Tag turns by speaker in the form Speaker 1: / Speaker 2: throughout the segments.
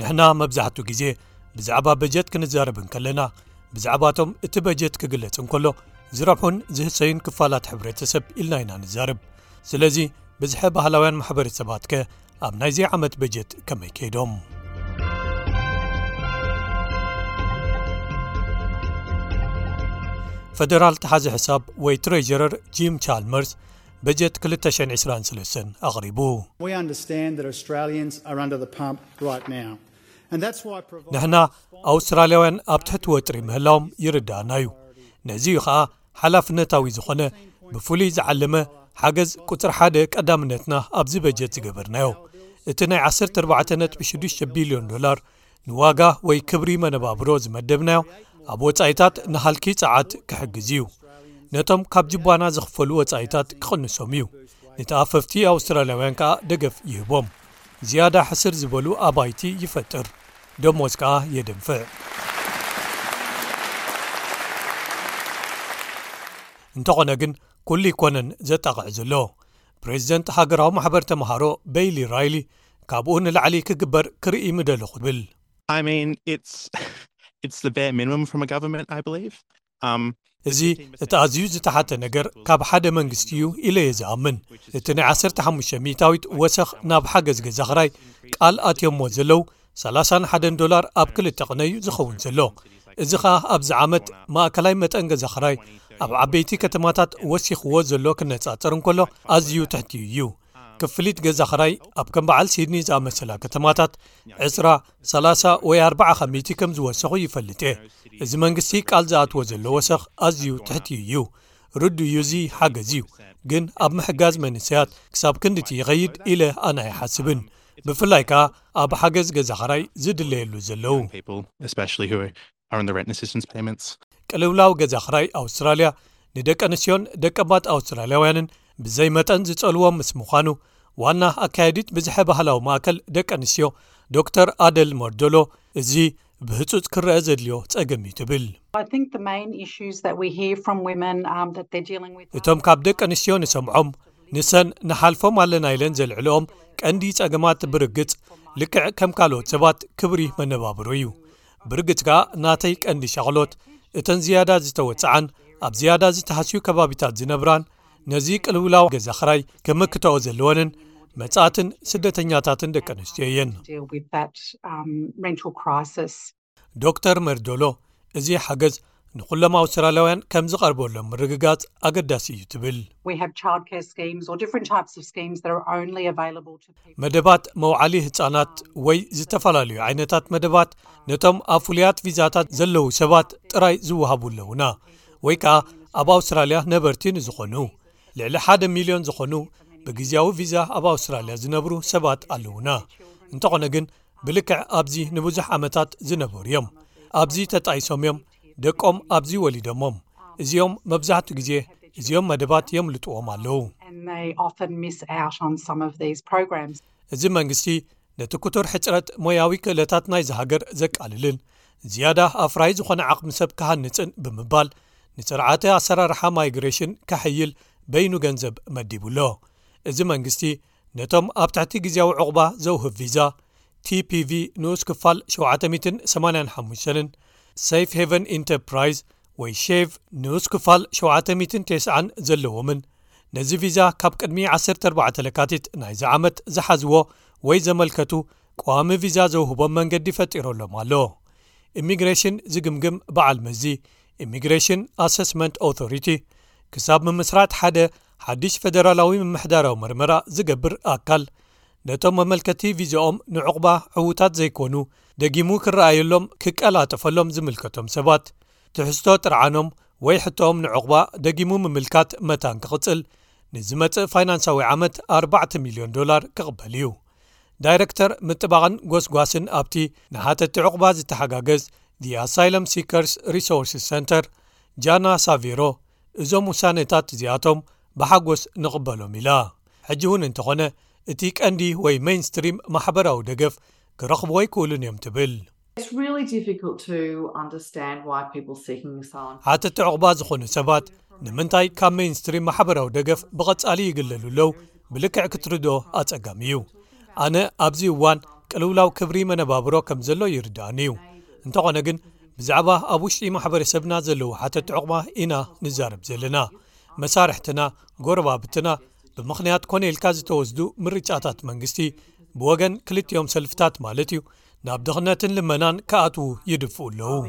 Speaker 1: ንሕና መብዛሕትኡ ግዜ ብዛዕባ በጀት ክንዛረብ እንከለና ብዛዕባ ቶም እቲ በጀት ክግለጽ እንከሎ ዝረብሑን ዝህሰዩን ክፋላት ሕብረተሰብ ኢልና ኢና ንዛርብ ስለዚ ብዝሐ ባህላውያን ማሕበረሰባት ከ ኣብ ናይዚ ዓመት በጀት ከመይ ከይዶም ፈደራል ተሓዚ ሕሳብ ወይ ትረጀረር ጂም ቻልመርስ በጀት 223 ኣቕሪቡ ንሕና ኣውስትራልያውያን ኣብ ትሕቲ ወጥሪ ምህላዎም ይርዳእና እዩ ነዚ እዩ ኸኣ ሓላፍነታዊ ዝኾነ ብፍሉይ ዝዓለመ ሓገዝ ቁፅሪ ሓደ ቀዳምነትና ኣብዚ በጀት ዝገበርናዮ እቲ ናይ 14.6 ቢልዮን ዶላር ንዋጋ ወይ ክብሪ መነባብሮ ዝመደብናዮ ኣብ ወፃኢታት ንሃልኪ ፀዓት ክሕግዝ እዩ ነቶም ካብ ጅባና ዝኽፈሉ ወፃኢታት ክቕንሶም እዩ ንተኣፈፍቲ ኣውስትራልያውያን ከዓ ደገፍ ይህቦም። ዝያዳ ሕስር ዝበሉ ኣባይቲ ይፈጥር፣ ደሞዝ ከኣ የደንፍዕ። እንተኾነ ግን ኩሉ ኣይኮነን ዘጣቕዕ ዘሎ። ፕረዚደንት ሃገራዊ ማሕበር ተመሃሮ በይሊ ራይሊ ካብኡ ንላዕሊ ክግበር ክርኢ ምደለኹ ትብል። እዚ እቲ ኣዝዩ ዝተሓተ ነገር ካብ ሓደ መንግስቲ እዩ ኢለ እየ ዝኣምን። እቲ ናይ ዓሰርተ ሓሙሽተ ሚእታዊት ወሰኽ ናብ ሓገዝ ገዛ ኽራይ ቃል ኣትዮሞ ዘለው ሰላሳን ሓደን ዶላር ኣብ ክልተ ቕነ እዩ ዝኸውን ዘሎ። እዚ ኸኣ ኣብዚ ዓመት ማእከላይ መጠን ገዛ ኽራይ ኣብ ዓበይቲ ከተማታት ወሲኽዎ ዘሎ ክነጻጸር እንከሎ ኣዝዩ ትሕቲኡ እዩ። ክፍሊት ገዛ ኽራይ ኣብ ከም በዓል ሲድኒ ዝኣመሰላ ከተማታት ዕስራ ሰላሳ ወይ ኣርዓ ከሚቲ ከም ዝወሰኹ ይፈልጥ እየ እዚ መንግስቲ ቃል ዝኣትዎ ዘሎ ወሰኽ ኣዝዩ ትሕትዩ እዩ ርዱ እዩ እዚ ሓገዝ እዩ ግን ኣብ ምሕጋዝ መንሰያት ክሳብ ክንዲቲ ይኸይድ ኢለ ኣነ ኣይሓስብን ብፍላይ ከኣ ኣብ ሓገዝ ገዛ ኽራይ ዝድለየሉ ዘለዉ። ቅልውላው ገዛ ክራይ ኣውስትራልያ ንደቂ ኣንስትዮን ደቀባት ኣውስትራልያውያንን ብዘይ መጠን ዝጸልዎም ምስ ምዃኑ ዋና ኣካየዲት ብዝሐ ባህላዊ ማእከል ደቂ ኣንስትዮ ዶ ር ኣደል መርዶሎ እዚ ብህጹጽ ክረአ ዘድልዮ ጸገም እዩ ትብል እቶም ካብ ደቂ ኣንስትዮ ንሰምዖም ንሰን ንሓልፎም ኣለና ኢለን ዘልዕልኦም ቀንዲ ጸገማት ብርግጽ ልክዕ ከም ካልኦት ሰባት ክብሪ መነባብሮ እዩ ብርግጽ ከኣ ናተይ ቀንዲ ሻቕሎት እተን ዝያዳ ዝተወጽዓን ኣብ ዝያዳ ዝተሃስዩ ከባቢታት ዝነብራን ነዚ ቅልውላው ገዛ ክራይ ከመክታኦ ዘለወንን መጻእትን ስደተኛታትን ደቂ ኣንስትዮ እየን። ዶክተር መርዶሎ እዚ ሓገዝ ንዅሎም ኣውስትራልያውያን ከም ዝቐርበሎም ምርግጋጽ ኣገዳሲ እዩ ትብል። መደባት መውዓሊ ህጻናት ወይ ዝተፈላለዩ ዓይነታት መደባት ነቶም ኣብ ፍሉያት ቪዛታት ዘለዉ ሰባት ጥራይ ዝወሃቡ ኣለዉና ወይ ከኣ ኣብ ኣውስትራልያ ነበርቲ ንዝዀኑ ልዕሊ ሓደ ሚልዮን ዝዀኑ ብግዜያዊ ቪዛ ኣብ ኣውስትራልያ ዝነብሩ ሰባት ኣለዉና እንተዀነ ግን ብልክዕ ኣብዚ ንብዙሕ ዓመታት ዝነበሩ እዮም ኣብዚ ተጣይሶም እዮም ደቆም ኣብዚ ወሊዶሞም እዚኦም መብዛሕትኡ ግዜ እዚኦም መደባት የምልጥዎም ኣለዉ እዚ መንግስቲ ነቲ ክቱር ሕፅረት ሞያዊ ክእለታት ናይ ዝሃገር ዘቃልልን ዝያዳ ኣፍራይ ዝኾነ ዓቕሚ ሰብ ክሃንፅን ብምባል ንፅርዓተ ኣሰራርሓ ማይግሬሽን ከሕይል በይኑ ገንዘብ መዲቡ ኣሎ እዚ መንግስቲ ነቶም ኣብ ትሕቲ ግዝያዊ ዑቕባ ዘውህብ ቪዛ፣ TPV ንኡስ ክፋል 785ን Safe Haven Enterprise ወይ ሼቭ ንኡስ ክፋል 790ን ዘለዎምን ነዚ ቪዛ ካብ ቅድሚ 14 ለካቲት ናይዚ ዓመት ዝሓዝዎ ወይ ዘመልከቱ ቀዋሚ ቪዛ ዘውህቦም መንገዲ ፈጢሮሎም ኣሎ። ኢሚግሬሽን ዝግምግም በዓል መዚ፣ Immigration Assessment Authority፣ ክሳብ ምምስራት ሓደ ሓድሽ ፈደራላዊ ምምሕዳራዊ መርመራ ዝገብር ኣካል ነቶም መመልከቲ ቪዛኦም ንዑቕባ ዕዉታት ዘይኮኑ ደጊሙ ክረኣየሎም ክቀላጠፈሎም ዝምልከቶም ሰባት ትሕዝቶ ጥርዓኖም ወይ ሕቶኦም ንዑቕባ ደጊሙ ምምልካት መታን ክቕጽል ንዝመጽእ ፋይናንሳዊ ዓመት 4 ሚልዮን ዶላር ክቕበል እዩ ዳይረክተር ምጥባቕን ጎስጓስን ኣብቲ ንሓተቲ ዕቑባ ዝተሓጋገዝ ኣሳይለም ሲከርስ ሪሶርስ ሰንተር ጃና ሳቪሮ እዞም ውሳኔታት እዚኣቶም ብሓጎስ ንቕበሎም ኢላ። ሕጂ እውን እንተኾነ እቲ ቀንዲ ወይ ሜይንስትሪም ማሕበራዊ ደገፍ ክረኽቡ ኣይክእሉን እዮም ትብል። ሓተቲ ዑቕባ ዝኾኑ ሰባት ንምንታይ ካብ ሜይንስትሪም ማሕበራዊ ደገፍ ብቐጻሊ ይግለሉ ኣለው ብልክዕ ክትርድኦ ኣጸጋሚ እዩ። ኣነ ኣብዚ እዋን ቅልውላው ክብሪ መነባብሮ ከም ዘሎ ይርድኣኒ እዩ እንተኾነ ግን ብዛዕባ ኣብ ውሽጢ ማሕበረሰብና ዘለዉ ሓተቲ ዕቑባ ኢና ንዛረብ ዘለና። መሳርሕትና፣ ጎረባብትና፣ ብምኽንያት ኮነ ኢልካ ዝተወስዱ ምርጫታት መንግስቲ፣ ብወገን ክልቲኦም ሰልፍታት ማለት እዩ፣ ናብ ድኽነትን ልመናን ክኣትዉ ይድፍኡ ኣለዉ።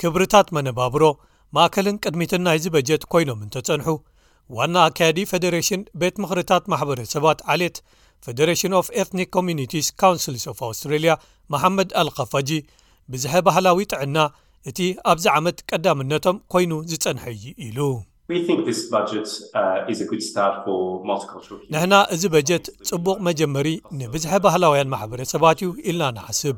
Speaker 1: ክብርታት መነባብሮ፣ ማእከልን ቅድሚትን ናይዚ በጀት ኮይኖም እንተጸንሑ፣ ዋና ኣካያዲ ፈደሬሽን ቤት ምኽርታት ማሕበረ ሰባት ዓሌት ፈደሬሽን ኦፍ ኤትኒክ ኮሚኒቲስ ካውንስልስ ኦፍ ኣውስትራሊያ መሓመድ ኣልካፋጂ ብዝሐ ባህላዊ ጥዕና እቲ ኣብዚ ዓመት ቀዳምነቶም ኮይኑ ዝፀንሐ እዩ ኢሉ። ንሕና እዚ በጀት ፅቡቕ መጀመሪ ንብዝሐ ባህላውያን ማሕበረ ሰባት እዩ ኢልና ንሓስብ።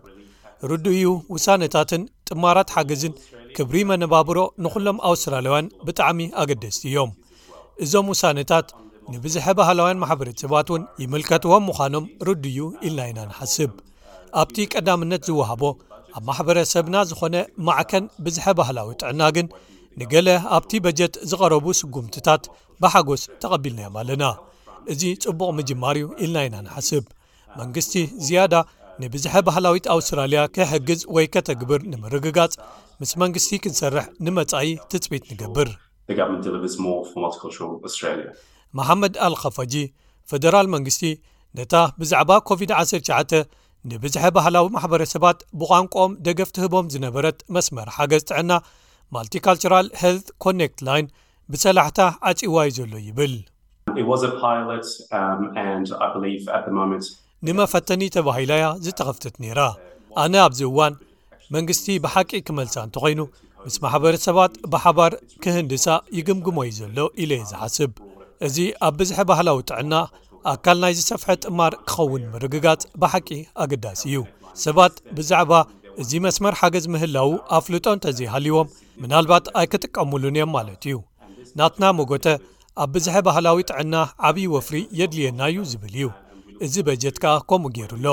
Speaker 1: ርዱእ እዩ ውሳነታትን ጥማራት ሓገዝን ክብሪ መነባብሮ ንኹሎም ኣውስትራልያውያን ብጣዕሚ ኣገደስቲ እዮም እዞም ውሳነታት ንብዝሐ ባህላውያን ማሕበረሰባት እውን ይምልከትዎም ምዃኖም ርዱእ እዩ ኢልና ኢና ንሓስብ ኣብቲ ቀዳምነት ዝወሃቦ ኣብ ማሕበረሰብና ዝኾነ ማዕከን ብዝሐ ባህላዊ ጥዕና ግን ንገለ ኣብቲ በጀት ዝቐረቡ ስጉምትታት ብሓጎስ ተቐቢልናዮም ኣለና እዚ ፅቡቕ ምጅማር እዩ ኢልና ኢና ንሓስብ መንግስቲ ዝያዳ ንብዝሐ ባህላዊት ኣውስትራልያ ከሕግዝ ወይ ከተግብር ንምርግጋጽ ምስ መንግስቲ ክንሰርሕ ንመጻኢ ትጽቢት ንገብር። መሓመድ ኣል ኸፈጂ ፈደራል መንግስቲ ነታ ብዛዕባ ኮቪድ ዓሰርተ ትሽዓተ ንብዝሐ ባህላዊ ማሕበረሰባት ብቋንቋኦም ደገፍ ትህቦም ዝነበረት መስመር ሓገዝ ጥዕና ማልቲካልቸራል ሄልዝ ኮኔክት ላይን ብጸላሕታ ዓጺዋ እዩ ዘሎ ይብል። ንመፈተኒ ተባሂላ እያ ዝተኸፍተት ነይራ። ኣነ ኣብዚ እዋን መንግስቲ ብሓቂ ክመልሳ እንተኾይኑ ምስ ማሕበረሰባት ብሓባር ክህንድሳ ይግምግሞ እዩ ዘሎ ኢለ እየ ዝሓስብ። እዚ ኣብ ብዝሐ ባህላዊ ጥዕና ኣካል ናይ ዝሰፍሐ ጥማር ክኸውን ምርግጋጽ ብሓቂ ኣገዳሲ እዩ። ሰባት ብዛዕባ እዚ መስመር ሓገዝ ምህላዉ ኣፍልጦ እንተዘይሃልዎም፣ ምናልባት ኣይክጥቀሙሉን እዮም ማለት እዩ ናትና መጎተ ኣብ ብዝሐ ባህላዊ ጥዕና ዓብዪ ወፍሪ የድልየና እዩ ዝብል እዩ እዚ በጀት ከኣ ከምኡ ገይሩ ኣሎ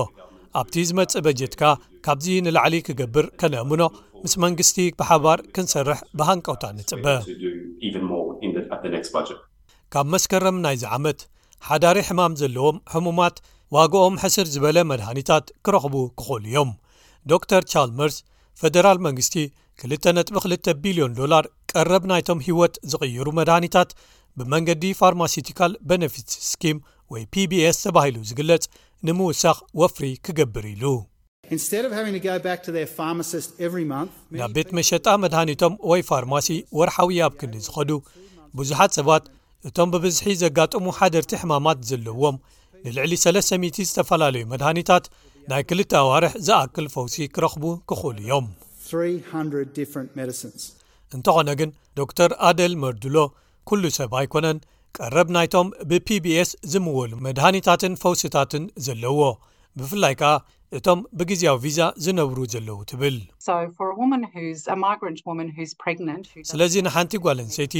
Speaker 1: ኣብቲ ዝመፅእ በጀት ከኣ ካብዚ ንላዕሊ ክገብር ከነእምኖ ምስ መንግስቲ ብሓባር ክንሰርሕ ብሃንቀውታ ንፅበ ካብ መስከረም ናይዚ ዓመት ሓዳሪ ሕማም ዘለዎም ሕሙማት ዋግኦም ሕስር ዝበለ መድሃኒታት ክረኽቡ ክኽእሉ እዮም ዶር ቻልመርስ ፈደራል መንግስቲ 2.2 ቢልዮን ዶላር ቀረብ ናይቶም ህይወት ዝቕይሩ መድሃኒታት ብመንገዲ ፋርማሲቲካል በነፊት ስኪም ወይ pbs ተባሂሉ ዝግለጽ ንምውሳኽ ወፍሪ ክገብር ኢሉ። ናብ ቤት መሸጣ መድሃኒቶም ወይ ፋርማሲ ወርሓዊ ኣብ ክንዲ ዝኸዱ ብዙሓት ሰባት እቶም ብብዝሒ ዘጋጥሙ ሓደርቲ ሕማማት ዘለዎም ንልዕሊ ሰለስተ ሚእቲ ዝተፈላለዩ መድሃኒታት ናይ ክልተ ኣዋርሕ ዝኣክል ፈውሲ ክረኽቡ ክኽእሉ እዮም። እንተኾነ ግን ዶክተር ኣደል መርድሎ ኩሉ ሰብ ኣይኮነን ቀረብ ናይቶም ብፒቢኤስ ዝምወሉ መድሃኒታትን ፈውስታትን ዘለዎ ብፍላይ ከኣ እቶም ብግዜያዊ ቪዛ ዝነብሩ ዘለዉ ትብል። ስለዚ ንሓንቲ ጓል ኣንሰይቲ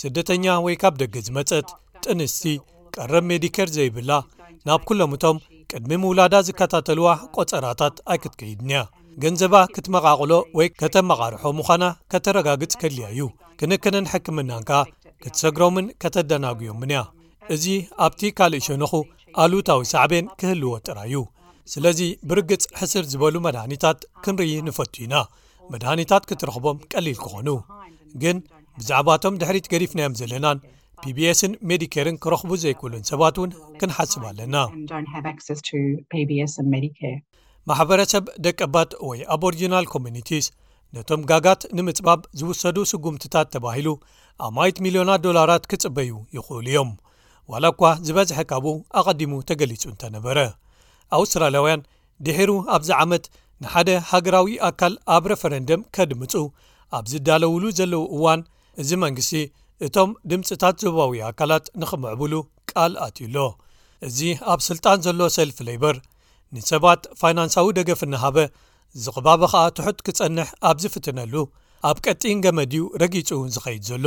Speaker 1: ስደተኛ ወይ ካብ ደገ ዝመጸት ጥንስቲ ቀረብ ሜዲከር ዘይብላ ናብ ኩሎም እቶም ቅድሚ ምውላዳ ዝከታተልዋ ቆጸራታት ኣይክትከይድን እያ ገንዘባ ክትመቓቕሎ ወይ ከተመቓርሖ ምዃና ከተረጋግጽ ከድልያ እዩ ክንክንን ሕክምናን ከኣ ክትሰግሮምን ከተደናጉዮምን እያ እዚ ኣብቲ ካልእ ሸነኹ ኣሉታዊ ሳዕቤን ክህልዎ ጥራይ እዩ ስለዚ ብርግጽ ሕስር ዝበሉ መድኒታት ክንርኢ ንፈቱ ኢና መድሃኒታት ክትረኽቦም ቀሊል ክኾኑ ግን ብዛዕባቶም ድሕሪት ገዲፍናዮም ዘለናን ፒቢስን ሜዲኬርን ክረኽቡ ዘይክእሉን ሰባት እውን ክንሓስብ ኣለና ማሕበረሰብ ደቀባት ወይ ኣቦርጅናል ኮሚኒቲስ ነቶም ጋጋት ንምፅባብ ዝውሰዱ ስጉምትታት ተባሂሉ ኣማይት ሚልዮናት ዶላራት ክፅበዩ ይኽእሉ እዮም ዋላ እኳ ዝበዝሐ ካብኡ ኣቐዲሙ ተገሊጹ እንተነበረ ኣውስትራልያውያን ድሒሩ ኣብዚ ዓመት ንሓደ ሃገራዊ ኣካል ኣብ ረፈረንደም ከድምጹ ኣብ ዝዳለውሉ ዘለዉ እዋን እዚ መንግስቲ እቶም ድምፅታት ዞባዊ ኣካላት ንኽምዕብሉ ቃል ኣትዩ ኣሎ እዚ ኣብ ስልጣን ዘሎ ሰልፊ ለይበር ንሰባት ፋይናንሳዊ ደገፍ እናሃበ ዝቕባበ ከኣ ትሑት ክጸንሕ ኣብ ዝፍትነሉ ኣብ ቀጢን ገመድዩ ረጊጹ ዝኸይድ ዘሎ